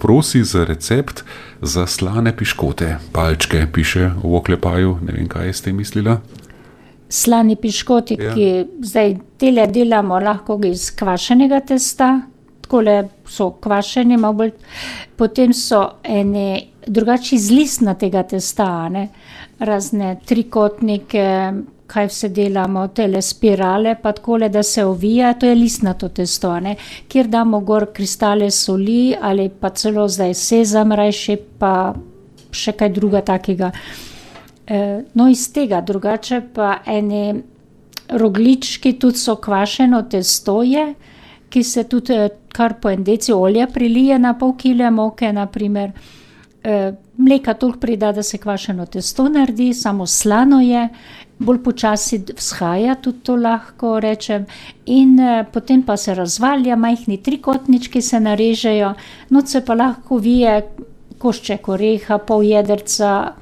Prosi za recept za slane piškote. Palčke piše v oklepaju, ne vem, kaj je s tem mislila. Slani piškoti, Ja. ki zdaj tele delamo lahko iz kvašenega testa, takole so kvašeni, bolj, potem so eni drugače iz listnatega testa, ne. Razne trikotnike, kaj vse delamo, tele spirale pa takole, da se ovija, to je listnato testo, a ne. Kjer damo gor kristale soli ali pa celo zdaj sezam rajši pa še kaj drugega takega. no, iz tega, drugače pa eni rogljički tudi so kvašeno testo je, ki se tudi, kar po en deci olja prilije na pol kile moke na primer. Mleka toliko prida, da se kvašeno testo naredi, samo slano je, bolj počasi vzhaja, tudi to lahko rečem. In, potem pa se razvalja, majhni trikotnički se narežejo, not se pa lahko ovije košček oreha, pol jedrca,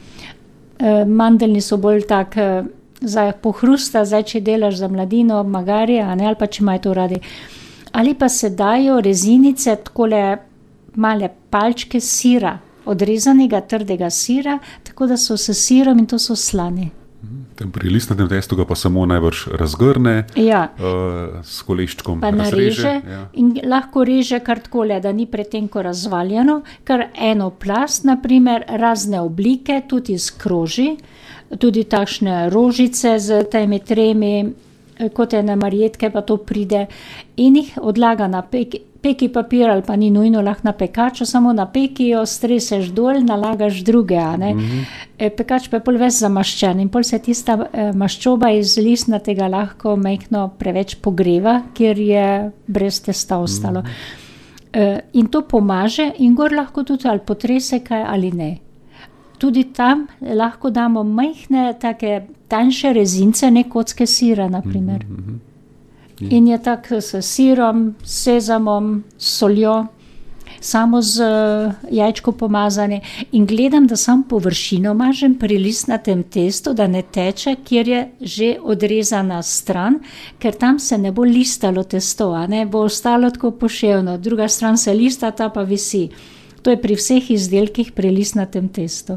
mandeljni so bolj tako, za pohrusta, zdaj če delaš za mladino, magarje, ne, ali pa če imajo to radi. Ali pa se dajo rezinice, takole male palčke sira, odrezanega trdega sira, tako da so s sirom in to so slani. Pri listnatem testu ga pa samo najbrž razgrne, Ja. s koleščkom Pa nareže Ja. in lahko reže kar takole, da ni pretenko razvaljeno, kar eno plast, na primer, razne oblike, tudi iz kroži, tudi takšne rožice s temi tremi, kot ene marjetke pa to pride, in jih odlaga na peki papir ali pa ni nujno, lahko na pekaču, samo na peki jo streseš dol, nalagaš druge, a ne. pekač pa je pol ves zamaščen in pol se tista, maščoba iz listnatega lahko majhno preveč pogreva, ker je brez testa ostalo. in to pomaže in gor lahko tudi ali potrese kaj ali ne. Tudi tam lahko damo majhne take tanjše rezинce, ne kocke sira, na primer. In je tako s sirom, sezamom, soljo, samo z jajčkom pomazani. In gledam, da samo površino mažem pri listnatem testu, da ne teče, kjer je že odrezana stran, ker tam se ne bo listalo testo, ne, bo ostalo tako poševno, druga stran se lista, ta pa visi. To je pri vseh izdelkih pri listnatem testu.